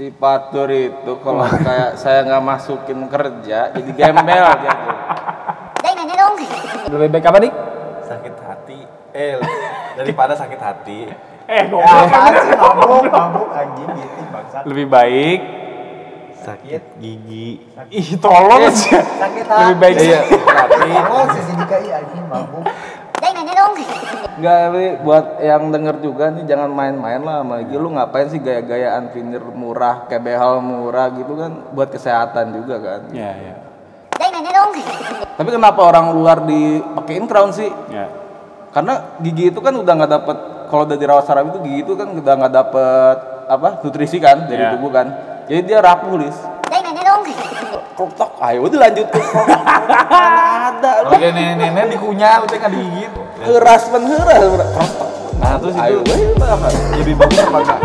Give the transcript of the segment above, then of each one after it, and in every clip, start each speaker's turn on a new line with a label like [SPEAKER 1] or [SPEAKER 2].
[SPEAKER 1] si Patur itu kalau kayak saya nggak masukin kerja jadi gembel dia tuh.
[SPEAKER 2] Lebih baik apa nih?
[SPEAKER 3] sakit hati eh daripada sakit hati
[SPEAKER 2] Eh,
[SPEAKER 4] Ya, apaan sih mabuk, mabuk anjing gitu bangsat.
[SPEAKER 2] Lebih baik.
[SPEAKER 3] sakit gigi
[SPEAKER 2] Ih, tolong sih.
[SPEAKER 4] Sakit hati.
[SPEAKER 2] Lebih baik
[SPEAKER 1] Iya,
[SPEAKER 2] hati.
[SPEAKER 4] Oh, sisi DKI anjing mabuk.
[SPEAKER 1] Nggak, ini buat yang denger juga nih jangan main-main lah sama. Lu ngapain sih gaya-gayaan vinir murah, kayak behal murah gitu kan buat kesehatan juga kan.
[SPEAKER 2] Ya, ya.
[SPEAKER 1] Tapi kenapa orang luar dipakein crown sih?
[SPEAKER 2] Ya.
[SPEAKER 1] Karena gigi itu kan udah nggak dapet kalau udah dirawat saraf itu gigi itu kan udah nggak dapet apa nutrisi kan dari
[SPEAKER 2] Iya.
[SPEAKER 1] tubuh kan. Jadi dia rapuh lis. Krotok, ayo udah lanjut ke krotok. Mana ada lu.
[SPEAKER 3] oke nenek-nenek dikunyah udah nggak digigit
[SPEAKER 1] Heras men heras.
[SPEAKER 3] Nah terus
[SPEAKER 1] Ayo,
[SPEAKER 3] itu
[SPEAKER 1] weh, apa?
[SPEAKER 3] lebih bagus apa enggak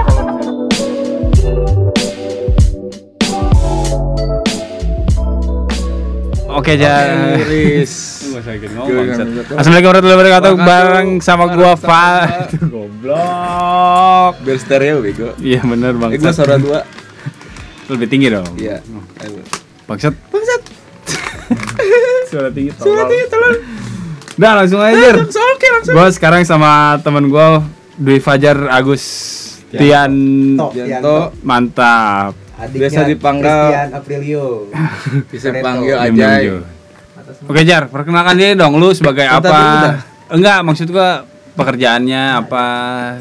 [SPEAKER 2] Oke, Jar.
[SPEAKER 1] Iris.
[SPEAKER 2] Assalamualaikum warahmatullahi wabarakatuh. Bareng sama gua
[SPEAKER 1] Bareng sama
[SPEAKER 2] Fa.
[SPEAKER 1] gua.
[SPEAKER 2] Itu Goblok.
[SPEAKER 1] Biar stereo bego.
[SPEAKER 2] Iya bener bang.
[SPEAKER 1] Gua suara dua.
[SPEAKER 2] Lebih tinggi dong.
[SPEAKER 1] Iya. Ayo.
[SPEAKER 2] Bangsat. Bangsat. Suara tinggi. Suara tinggi tolong. Udah langsung aja. Jar.
[SPEAKER 1] Oke langsung.
[SPEAKER 2] Gua sekarang sama temen gua Dwi Fajar Agus Tian
[SPEAKER 4] Tok,
[SPEAKER 1] Yanto
[SPEAKER 2] mantap.
[SPEAKER 4] Adiknya
[SPEAKER 1] Biasa dipanggil-
[SPEAKER 4] Christian Aprilio.
[SPEAKER 1] bisa panggil aja.
[SPEAKER 2] Oke Jar, perkenalkan diri dong lu sebagai
[SPEAKER 1] Bentar
[SPEAKER 2] apa? Enggak, maksud gua pekerjaannya apa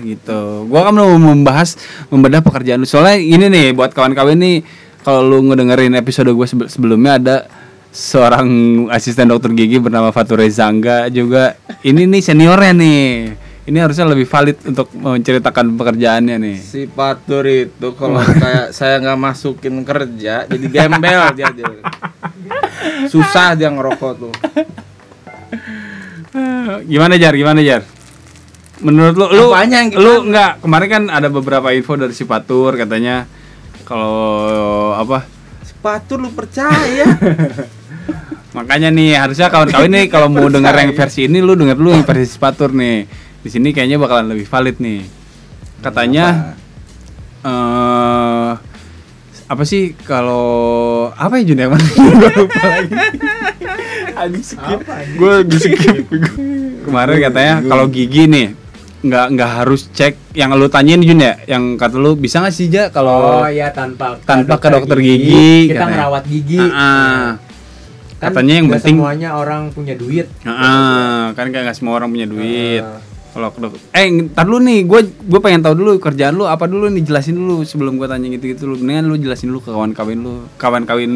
[SPEAKER 2] gitu. Gua kan mau membahas membedah pekerjaan lu. Soalnya ini nih buat kawan-kawan nih kalau lu ngedengerin episode gue sebelumnya ada seorang asisten dokter gigi bernama Fatur Rezangga juga. Ini nih seniornya nih. Ini harusnya lebih valid untuk menceritakan pekerjaannya nih.
[SPEAKER 1] Si Patur itu kalau kayak saya nggak masukin kerja jadi gembel dia, dia. Susah dia ngerokok tuh.
[SPEAKER 2] Gimana Jar? Gimana Jar? Menurut lu lu lu enggak kemarin kan ada beberapa info dari si Patur katanya kalau apa
[SPEAKER 1] Si Patur lu percaya?
[SPEAKER 2] makanya nih harusnya kawan-kawan nih kalau mau denger yang versi ini lu denger dulu yang versi si Patur nih. Di sini kayaknya bakalan lebih valid nih. Katanya eh apa sih kalau apa ya Jun yang mana? Gua lupa lagi. Gue di skip. Kemarin katanya kalau gigi nih nggak nggak harus cek yang lu tanyain Jun ya? Yang kata lu bisa nggak sih ja kalau
[SPEAKER 4] Oh ya tanpa
[SPEAKER 2] tanpa ke dokter gigi,
[SPEAKER 4] kita
[SPEAKER 2] katanya.
[SPEAKER 4] ngerawat gigi.
[SPEAKER 2] Ah, ah.
[SPEAKER 4] Kan
[SPEAKER 2] katanya yang penting
[SPEAKER 4] semuanya orang punya duit.
[SPEAKER 2] Ah, kan kayak nggak semua orang punya duit.
[SPEAKER 4] Ah.
[SPEAKER 2] Kalau eh ntar dulu nih, gue gue pengen tahu dulu kerjaan lu apa dulu nih jelasin dulu sebelum gue tanya gitu gitu lu. Mendingan lu jelasin dulu ke kawan kawin lu, kawan kawin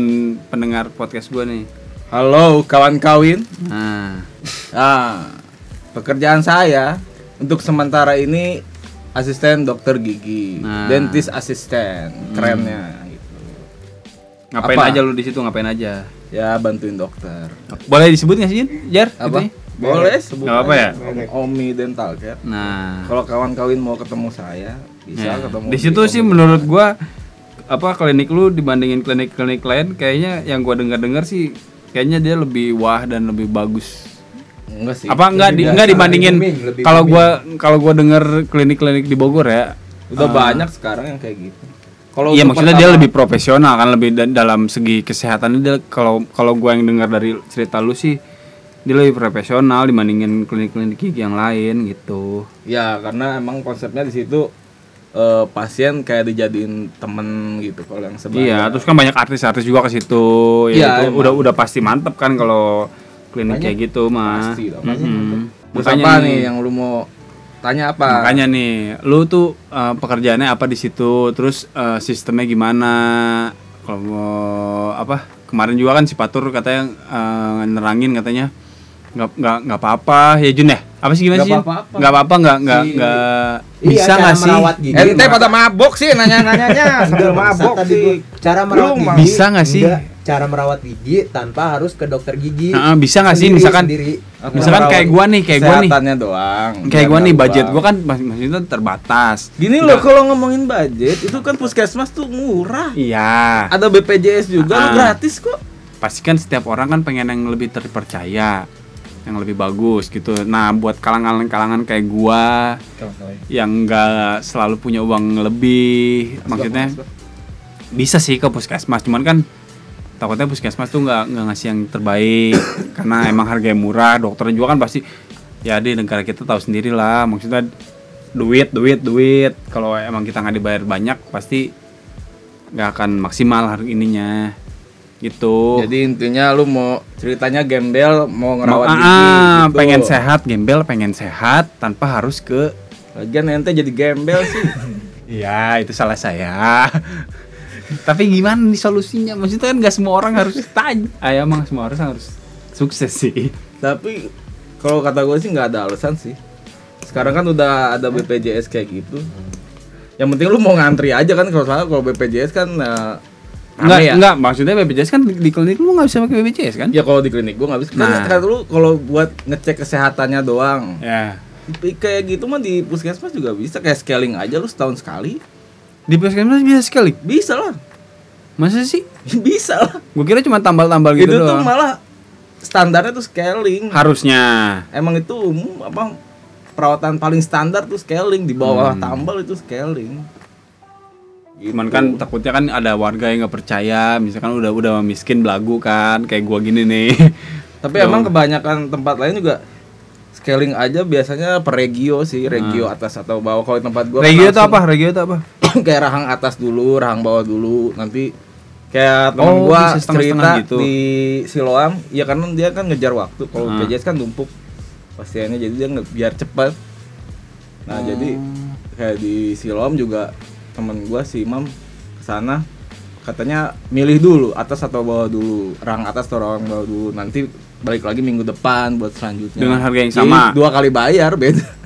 [SPEAKER 2] pendengar podcast gue nih.
[SPEAKER 1] Halo kawan kawin.
[SPEAKER 2] Nah,
[SPEAKER 1] Ah, pekerjaan saya untuk sementara ini asisten dokter gigi,
[SPEAKER 2] Nah.
[SPEAKER 1] dentist asisten, kerennya gitu.
[SPEAKER 2] ngapain
[SPEAKER 1] Apa?
[SPEAKER 2] aja lu di situ ngapain aja?
[SPEAKER 1] Ya bantuin dokter.
[SPEAKER 2] Boleh disebut nggak sih Jin? Jar?
[SPEAKER 1] Apa?
[SPEAKER 2] itunya?
[SPEAKER 1] Boleh sebut
[SPEAKER 2] Nggak apa ya?
[SPEAKER 1] Omi Dental Care.
[SPEAKER 2] Nah,
[SPEAKER 1] Kalau kawan kawin mau ketemu saya, bisa
[SPEAKER 2] ya.
[SPEAKER 1] ketemu
[SPEAKER 2] di situ sih
[SPEAKER 1] Omi
[SPEAKER 2] menurut gua apa klinik lu dibandingin klinik-klinik lain kayaknya yang gua dengar-dengar sih kayaknya dia lebih wah dan lebih bagus
[SPEAKER 1] Enggak sih.
[SPEAKER 2] apa enggak di, enggak dibandingin kalau gua kalau gua denger klinik-klinik di Bogor ya
[SPEAKER 1] Udah
[SPEAKER 2] Ah.
[SPEAKER 1] banyak sekarang yang kayak gitu. Kalau
[SPEAKER 2] iya maksudnya dia lebih profesional kan lebih da- dalam segi kesehatan dia kalau kalau gua yang dengar dari cerita lu sih dia lebih profesional dibandingin klinik-klinik gigi yang lain gitu
[SPEAKER 1] Ya karena emang konsepnya di situ eh, pasien kayak dijadiin temen gitu kalau yang sebelah.
[SPEAKER 2] iya terus kan banyak artis-artis juga ke situ ya
[SPEAKER 1] Iya,
[SPEAKER 2] itu
[SPEAKER 1] emang.
[SPEAKER 2] udah udah pasti mantep kan kalau klinik kayak gitu mah
[SPEAKER 1] Pasti dong.
[SPEAKER 2] Mm-mm.
[SPEAKER 1] Terus
[SPEAKER 2] Makanya
[SPEAKER 1] apa nih yang lu mau tanya apa?
[SPEAKER 2] Makanya nih, lu tuh eh, pekerjaannya apa di situ, terus eh, sistemnya gimana? Kalau mau apa? Kemarin juga kan si Patur katanya eh, nerangin katanya nggak nggak nggak apa-apa ya Jun ya? Apa sih gimana
[SPEAKER 1] Nggak
[SPEAKER 2] sih?
[SPEAKER 1] Apa-apa.
[SPEAKER 2] Nggak apa-apa nggak nggak
[SPEAKER 1] Si-
[SPEAKER 2] nggak
[SPEAKER 4] Iya,
[SPEAKER 2] bisa nggak sih?
[SPEAKER 4] gigi.
[SPEAKER 1] Ente pada mabok sih nanya-nanyanya sambil
[SPEAKER 4] Enggak,
[SPEAKER 1] mabok sih.
[SPEAKER 4] cara merawat gigi
[SPEAKER 2] Bisa nggak sih?
[SPEAKER 4] Cara merawat gigi tanpa harus ke dokter gigi
[SPEAKER 2] Heeh, bisa nggak sih? Misalkan
[SPEAKER 4] sendiri.
[SPEAKER 2] Misalkan kayak gua nih, kayak gua nih.
[SPEAKER 1] kesehatannya doang.
[SPEAKER 2] Kayak gua nih
[SPEAKER 1] nggak
[SPEAKER 2] budget gua kan maksudnya terbatas.
[SPEAKER 1] Gini loh kalau ngomongin budget itu kan puskesmas tuh murah.
[SPEAKER 2] Iya.
[SPEAKER 1] Ada BPJS juga lu
[SPEAKER 2] Ah.
[SPEAKER 1] gratis kok.
[SPEAKER 2] pasti kan setiap orang kan pengen yang lebih terpercaya yang lebih bagus gitu nah buat kalangan-kalangan kayak gua yang enggak selalu punya uang lebih maksudnya bisa sih ke puskesmas cuman kan takutnya puskesmas tuh nggak nggak ngasih yang terbaik karena emang harganya murah dokternya juga kan pasti ya di negara kita tahu sendiri lah maksudnya duit duit duit kalau emang kita nggak dibayar banyak pasti nggak akan maksimal harga ininya gitu
[SPEAKER 1] Jadi intinya lu mau ceritanya gembel mau
[SPEAKER 2] Mau-
[SPEAKER 1] ngerawat
[SPEAKER 2] ah, ah,
[SPEAKER 1] gitu.
[SPEAKER 2] pengen sehat gembel pengen sehat tanpa harus ke
[SPEAKER 1] Lagian ente jadi gembel sih.
[SPEAKER 2] Iya, itu salah saya. Tapi gimana nih solusinya? Maksudnya kan nggak semua orang harus tanya. Ah, ya, emang semua orang harus sukses sih.
[SPEAKER 1] Tapi kalau kata gue sih nggak ada alasan sih. Sekarang kan udah ada BPJS kayak gitu. Yang penting lu mau ngantri aja kan kalau soalnya kalau BPJS kan eh,
[SPEAKER 2] Enggak,
[SPEAKER 1] ya.
[SPEAKER 2] enggak, maksudnya BPJS kan di, di klinik lu nggak bisa pakai BPJS kan?
[SPEAKER 1] Ya kalau di klinik gua nggak bisa. Kan
[SPEAKER 2] Nah.
[SPEAKER 1] kan lu kalau buat ngecek kesehatannya doang.
[SPEAKER 2] Ya.
[SPEAKER 1] Kayak gitu mah di puskesmas juga bisa kayak scaling aja lu setahun sekali.
[SPEAKER 2] Di puskesmas bisa sekali.
[SPEAKER 1] Bisa lah.
[SPEAKER 2] Masa sih?
[SPEAKER 1] bisa lah.
[SPEAKER 2] Gue kira cuma tambal-tambal gitu
[SPEAKER 1] itu tuh
[SPEAKER 2] doang.
[SPEAKER 1] malah standarnya tuh scaling.
[SPEAKER 2] Harusnya.
[SPEAKER 1] Emang itu umum apa perawatan paling standar tuh scaling di bawah
[SPEAKER 2] Hmm.
[SPEAKER 1] tambal itu scaling.
[SPEAKER 2] Cuman kan takutnya kan ada warga yang nggak percaya, misalkan udah udah miskin belagu kan, kayak gua gini nih.
[SPEAKER 1] Tapi emang kebanyakan tempat lain juga scaling aja biasanya per regio sih, regio atas atau bawah. Kalau di tempat gua kan
[SPEAKER 2] Regio itu
[SPEAKER 1] langsung
[SPEAKER 2] apa? Regio itu apa?
[SPEAKER 1] kayak rahang atas dulu, rahang bawah dulu, nanti kayak temen
[SPEAKER 2] Oh,
[SPEAKER 1] gua
[SPEAKER 2] setengah-setengah
[SPEAKER 1] cerita
[SPEAKER 2] gitu.
[SPEAKER 1] di Siloam, ya karena dia kan ngejar waktu. Kalau
[SPEAKER 2] Ah.
[SPEAKER 1] PJS kan numpuk pasiennya jadi dia biar cepat. Nah, jadi
[SPEAKER 2] Oh.
[SPEAKER 1] kayak di Siloam juga temen gua si Imam ke sana katanya milih dulu atas atau bawah dulu rahang atas atau rahang bawah dulu nanti balik lagi minggu depan buat selanjutnya
[SPEAKER 2] Dengan harga yang
[SPEAKER 1] Jadi
[SPEAKER 2] sama?
[SPEAKER 1] dua kali bayar beda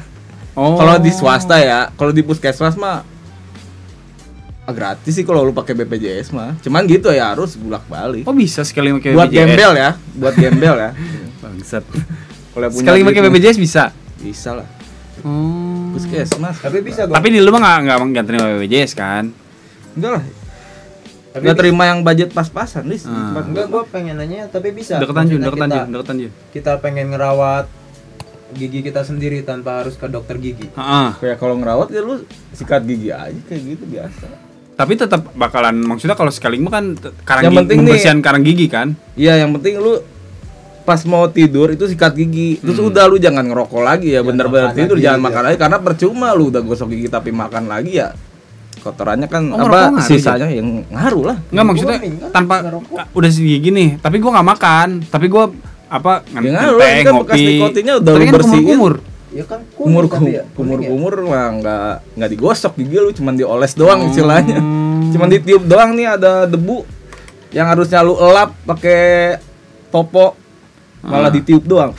[SPEAKER 2] Oh.
[SPEAKER 1] kalau di swasta ya kalau di puskesmas mah ah, gratis sih kalau lu pakai BPJS mah cuman gitu ya harus bolak balik
[SPEAKER 2] Oh bisa sekali pakai
[SPEAKER 1] buat
[SPEAKER 2] BPJS?
[SPEAKER 1] gembel ya buat gembel ya
[SPEAKER 2] Bangsat.
[SPEAKER 1] kalau
[SPEAKER 2] Sekali pakai BPJS bisa.
[SPEAKER 1] bisa lah
[SPEAKER 2] Oh.
[SPEAKER 1] puskesmas
[SPEAKER 4] Tapi bisa kok.
[SPEAKER 2] Tapi di lu mah nggak nggak nggak terima BPJS kan?
[SPEAKER 1] enggak lah
[SPEAKER 4] Tapi
[SPEAKER 1] nggak terima yang budget pas-pasan lis di
[SPEAKER 2] Ah.
[SPEAKER 1] tempat
[SPEAKER 4] Enggak,
[SPEAKER 1] gua.
[SPEAKER 4] gua pengen nanya tapi bisa.
[SPEAKER 2] Deketan Jun, deketan
[SPEAKER 4] kita,
[SPEAKER 2] Jun, deketan Jun.
[SPEAKER 4] kita pengen ngerawat gigi kita sendiri tanpa harus ke dokter gigi.
[SPEAKER 2] Heeh.
[SPEAKER 1] kayak kalau ngerawat ya lu sikat gigi aja kayak gitu biasa
[SPEAKER 2] Tapi tetap bakalan maksudnya kalau sekali mah kan karang
[SPEAKER 1] Yang
[SPEAKER 2] gigi,
[SPEAKER 1] penting nih-
[SPEAKER 2] pembersihan karang gigi kan?
[SPEAKER 1] iya yang penting lu pas mau tidur itu sikat gigi terus
[SPEAKER 2] Hmm.
[SPEAKER 1] udah lu jangan ngerokok lagi ya bener-bener tidur
[SPEAKER 4] lagi,
[SPEAKER 1] jangan makan lagi karena percuma lu udah gosok gigi tapi makan lagi ya kotorannya kan
[SPEAKER 2] Oh,
[SPEAKER 1] apa sisanya yang ngaruh lah
[SPEAKER 2] Enggak maksudnya tanpa udah segigi nih, tapi gua nggak makan, tapi gua apa
[SPEAKER 1] Ya ngaruh, kan bekas
[SPEAKER 2] ngopi.
[SPEAKER 1] nikotinnya udah
[SPEAKER 2] Tapi
[SPEAKER 1] lu
[SPEAKER 2] kan
[SPEAKER 1] bersihin.
[SPEAKER 2] kumur-kumur.
[SPEAKER 4] Ya kan
[SPEAKER 1] kumur
[SPEAKER 4] tapi ya,
[SPEAKER 1] kumur
[SPEAKER 4] ya?
[SPEAKER 1] kumur mah nggak nggak digosok gigi lu cuman dioles doang
[SPEAKER 2] Hmm.
[SPEAKER 1] istilahnya cuman ditiup doang nih ada debu yang harusnya lu elap pakai topo malah
[SPEAKER 2] Ah.
[SPEAKER 1] ditiup doang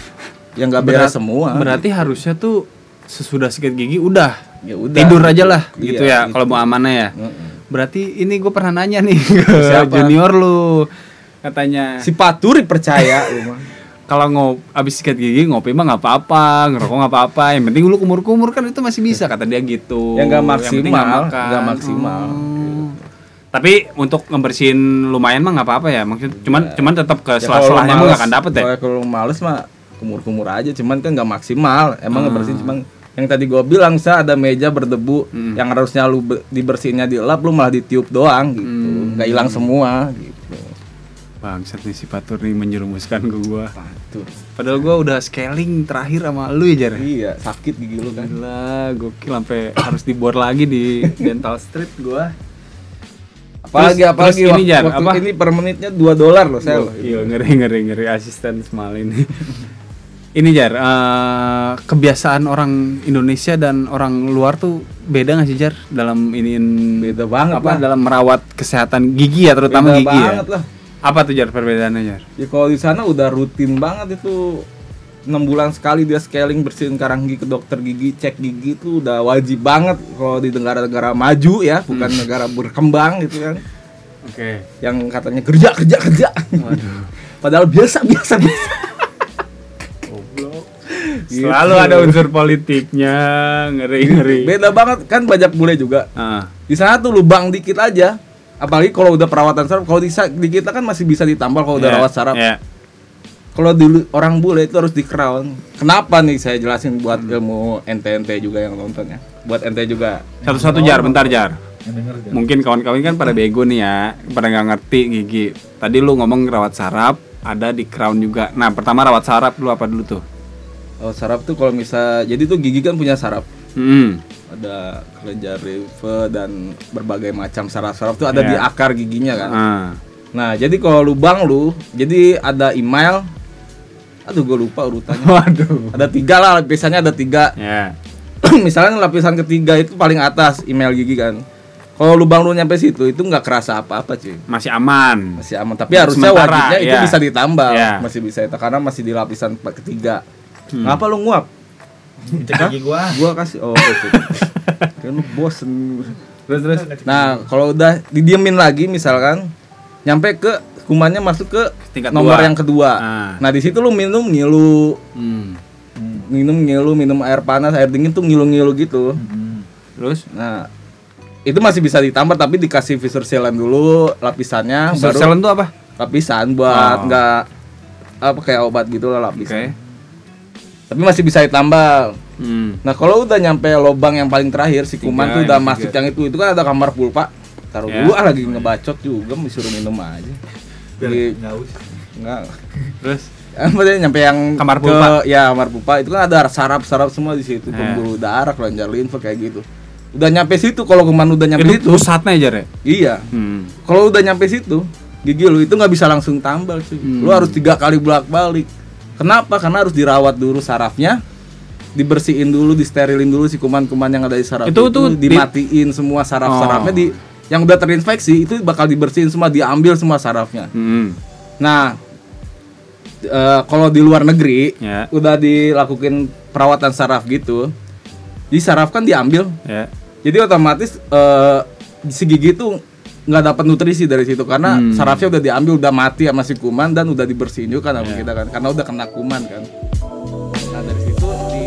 [SPEAKER 1] yang nggak beres semua
[SPEAKER 2] Berarti harusnya tuh sesudah sikat gigi udah
[SPEAKER 1] ya udah
[SPEAKER 2] tidur aja lah
[SPEAKER 1] Iya,
[SPEAKER 2] gitu ya
[SPEAKER 1] gitu.
[SPEAKER 2] kalau mau amanah ya. Berarti ini gue pernah nanya nih ke
[SPEAKER 1] Siapa?
[SPEAKER 2] junior lu katanya
[SPEAKER 1] si paturi percaya
[SPEAKER 2] kalau ngop abis sikat gigi ngopi mah nggak apa-apa ngerokok nggak apa-apa yang penting lu kumur-kumur kan itu masih bisa kata dia gitu
[SPEAKER 1] Ya, nggak
[SPEAKER 2] Yang penting
[SPEAKER 1] maksimal, nggak maksimal.
[SPEAKER 2] Oh. tapi untuk ngebersihin lumayan mah nggak apa-apa ya maksud cuman cuman tetap ke
[SPEAKER 1] Ya,
[SPEAKER 2] sela-selanya mah nggak akan dapet ya
[SPEAKER 1] kalau- males mah kumur-kumur aja cuman kan nggak maksimal emang
[SPEAKER 2] Hmm.
[SPEAKER 1] ngebersihin cuman yang tadi gua bilang sa ada meja berdebu
[SPEAKER 2] Hmm.
[SPEAKER 1] yang harusnya lu be- dibersihinnya dilap lu malah ditiup doang gitu
[SPEAKER 2] Hmm.
[SPEAKER 1] nggak hilang semua gitu
[SPEAKER 2] bangsat nih si Patur nih menjerumuskan ke gua
[SPEAKER 1] Patur.
[SPEAKER 2] padahal gua udah scaling terakhir sama lu ya Jar
[SPEAKER 1] iya sakit gigi lu kan
[SPEAKER 2] Gila, gokil sampai harus dibor lagi di Dental Street gua.
[SPEAKER 1] apalagi
[SPEAKER 2] Terus-
[SPEAKER 1] apalagi
[SPEAKER 2] terus ini,
[SPEAKER 1] waktu,
[SPEAKER 2] Jar,
[SPEAKER 1] waktu
[SPEAKER 2] apa?
[SPEAKER 1] ini per menitnya 2 dolar loh saya loh.
[SPEAKER 2] Iya, ngeri ngeri ngeri asisten small ini. Ini Jar, eh, kebiasaan orang Indonesia dan orang luar tuh beda nggak sih Jar dalam ini
[SPEAKER 1] beda banget
[SPEAKER 2] apa
[SPEAKER 1] lah
[SPEAKER 2] dalam merawat kesehatan gigi ya terutama
[SPEAKER 1] Beda
[SPEAKER 2] gigi
[SPEAKER 1] banget
[SPEAKER 2] ya.
[SPEAKER 1] lah
[SPEAKER 2] Apa tuh Jar perbedaannya Jar?
[SPEAKER 1] ya kalau di sana udah rutin banget itu enam bulan sekali dia scaling bersihin karang gigi ke dokter gigi cek gigi itu udah wajib banget kalau di negara-negara maju ya bukan
[SPEAKER 2] Hmm.
[SPEAKER 1] negara berkembang gitu kan
[SPEAKER 2] Oke.
[SPEAKER 1] yang katanya kerja kerja kerja padahal biasa biasa biasa.
[SPEAKER 2] Selalu ada unsur politiknya, ngeri ngeri.
[SPEAKER 1] beda banget kan banyak bule juga
[SPEAKER 2] Ah,
[SPEAKER 1] di sana tuh lubang dikit aja apalagi kalau udah perawatan saraf kalau di, di kita kan masih bisa ditambal kalau udah
[SPEAKER 2] iya,
[SPEAKER 1] rawat saraf
[SPEAKER 2] iya.
[SPEAKER 1] kalau dulu orang bule itu harus di crown kenapa nih saya jelasin buat ilmu ente ente juga yang nonton ya buat ente juga
[SPEAKER 2] Satu-satu Jar, bentar Jar.
[SPEAKER 3] Yang denger gak?
[SPEAKER 2] mungkin kawan-kawan kan pada bego nih ya, pada nggak ngerti gigi. Tadi lu ngomong rawat saraf, ada di crown juga. Nah, pertama rawat saraf lu apa dulu tuh?
[SPEAKER 1] Oh, saraf tuh kalau misal jadi tuh gigi kan punya saraf.
[SPEAKER 2] Hmm.
[SPEAKER 1] Ada kelenjar limfe dan berbagai macam saraf-saraf tuh ada
[SPEAKER 2] Iya.
[SPEAKER 1] di akar giginya kan.
[SPEAKER 2] Ah.
[SPEAKER 1] Nah, jadi kalau lubang lu, jadi ada email. Aduh, gue lupa urutannya.
[SPEAKER 2] Waduh.
[SPEAKER 1] ada tiga lah, lapisannya ada tiga.
[SPEAKER 2] Ya.
[SPEAKER 1] Misalnya lapisan ketiga itu paling atas email gigi kan. Kalau lubang lu nyampe situ itu nggak kerasa apa-apa cuy.
[SPEAKER 2] Masih aman.
[SPEAKER 1] Masih aman. Tapi harusnya
[SPEAKER 2] Sementara,
[SPEAKER 1] wajibnya itu
[SPEAKER 2] iya.
[SPEAKER 1] bisa ditambah.
[SPEAKER 2] Iya.
[SPEAKER 1] Masih bisa itu karena masih di lapisan ketiga.
[SPEAKER 2] Hmm.
[SPEAKER 1] Ngapa lu nguap?
[SPEAKER 3] Cek gigi gua.
[SPEAKER 1] Gua kasih oh gitu. kan lu bosen. Terus terus. Nah, kalau udah didiemin lagi misalkan nyampe ke kumannya masuk ke
[SPEAKER 2] Tingkat
[SPEAKER 1] nomor
[SPEAKER 2] dua.
[SPEAKER 1] yang kedua.
[SPEAKER 2] Ah.
[SPEAKER 1] Nah, di situ lu minum ngilu,
[SPEAKER 2] Hmm.
[SPEAKER 1] minum ngilu, minum air panas, air dingin tuh ngilu-ngilu gitu.
[SPEAKER 2] Terus
[SPEAKER 1] Nah, itu masih bisa ditambah tapi dikasih visor sealant dulu lapisannya
[SPEAKER 2] Visor
[SPEAKER 1] baru
[SPEAKER 2] sealant tuh apa?
[SPEAKER 1] lapisan buat
[SPEAKER 2] Oh.
[SPEAKER 1] nggak apa kayak obat gitu lah
[SPEAKER 2] Oke.
[SPEAKER 1] lapisan. Tapi masih bisa ditambah.
[SPEAKER 2] Hmm.
[SPEAKER 1] Nah, kalau udah nyampe lobang yang paling terakhir si kuman
[SPEAKER 2] Tiga,
[SPEAKER 1] tuh udah masuk yang itu. Itu kan ada kamar pulpa. Taruh
[SPEAKER 2] Ya.
[SPEAKER 1] dulu ah lagi ngebacot juga disuruh minum aja.
[SPEAKER 3] Biar
[SPEAKER 1] Jadi
[SPEAKER 3] nggak haus.
[SPEAKER 1] enggak
[SPEAKER 2] Terus
[SPEAKER 1] apa tadi nyampe yang
[SPEAKER 2] Kamar
[SPEAKER 1] ke-
[SPEAKER 2] pulpa.
[SPEAKER 1] ya kamar pulpa itu kan ada saraf-saraf semua di situ
[SPEAKER 2] Ya.
[SPEAKER 1] pembuluh darah kelenjar limfe kayak gitu udah nyampe situ kalau kuman udah nyampe
[SPEAKER 2] itu
[SPEAKER 1] situ
[SPEAKER 2] pusatnya aja, Re.
[SPEAKER 1] iya
[SPEAKER 2] Hmm.
[SPEAKER 1] kalau udah nyampe situ gigi lu itu nggak bisa langsung tambal cuy
[SPEAKER 2] Hmm.
[SPEAKER 1] lu harus tiga kali bolak balik kenapa karena harus dirawat dulu sarafnya dibersihin dulu disterilin dulu si kuman-kuman yang ada di saraf
[SPEAKER 2] Itu
[SPEAKER 1] itu,
[SPEAKER 2] tuh di-
[SPEAKER 1] dimatiin semua saraf-sarafnya
[SPEAKER 2] Oh.
[SPEAKER 1] di yang udah terinfeksi itu bakal dibersihin semua diambil semua sarafnya
[SPEAKER 2] Hmm.
[SPEAKER 1] nah eh, kalau di luar negeri
[SPEAKER 2] Ya.
[SPEAKER 1] udah dilakukan perawatan saraf gitu di saraf kan diambil
[SPEAKER 2] Ya.
[SPEAKER 1] jadi otomatis eh, si gigi itu nggak dapat nutrisi dari situ karena
[SPEAKER 2] Hmm.
[SPEAKER 1] sarafnya udah diambil udah mati sama si kuman dan udah dibersihin juga kan
[SPEAKER 2] Ya.
[SPEAKER 1] kita kan karena udah kena kuman kan nah dari situ di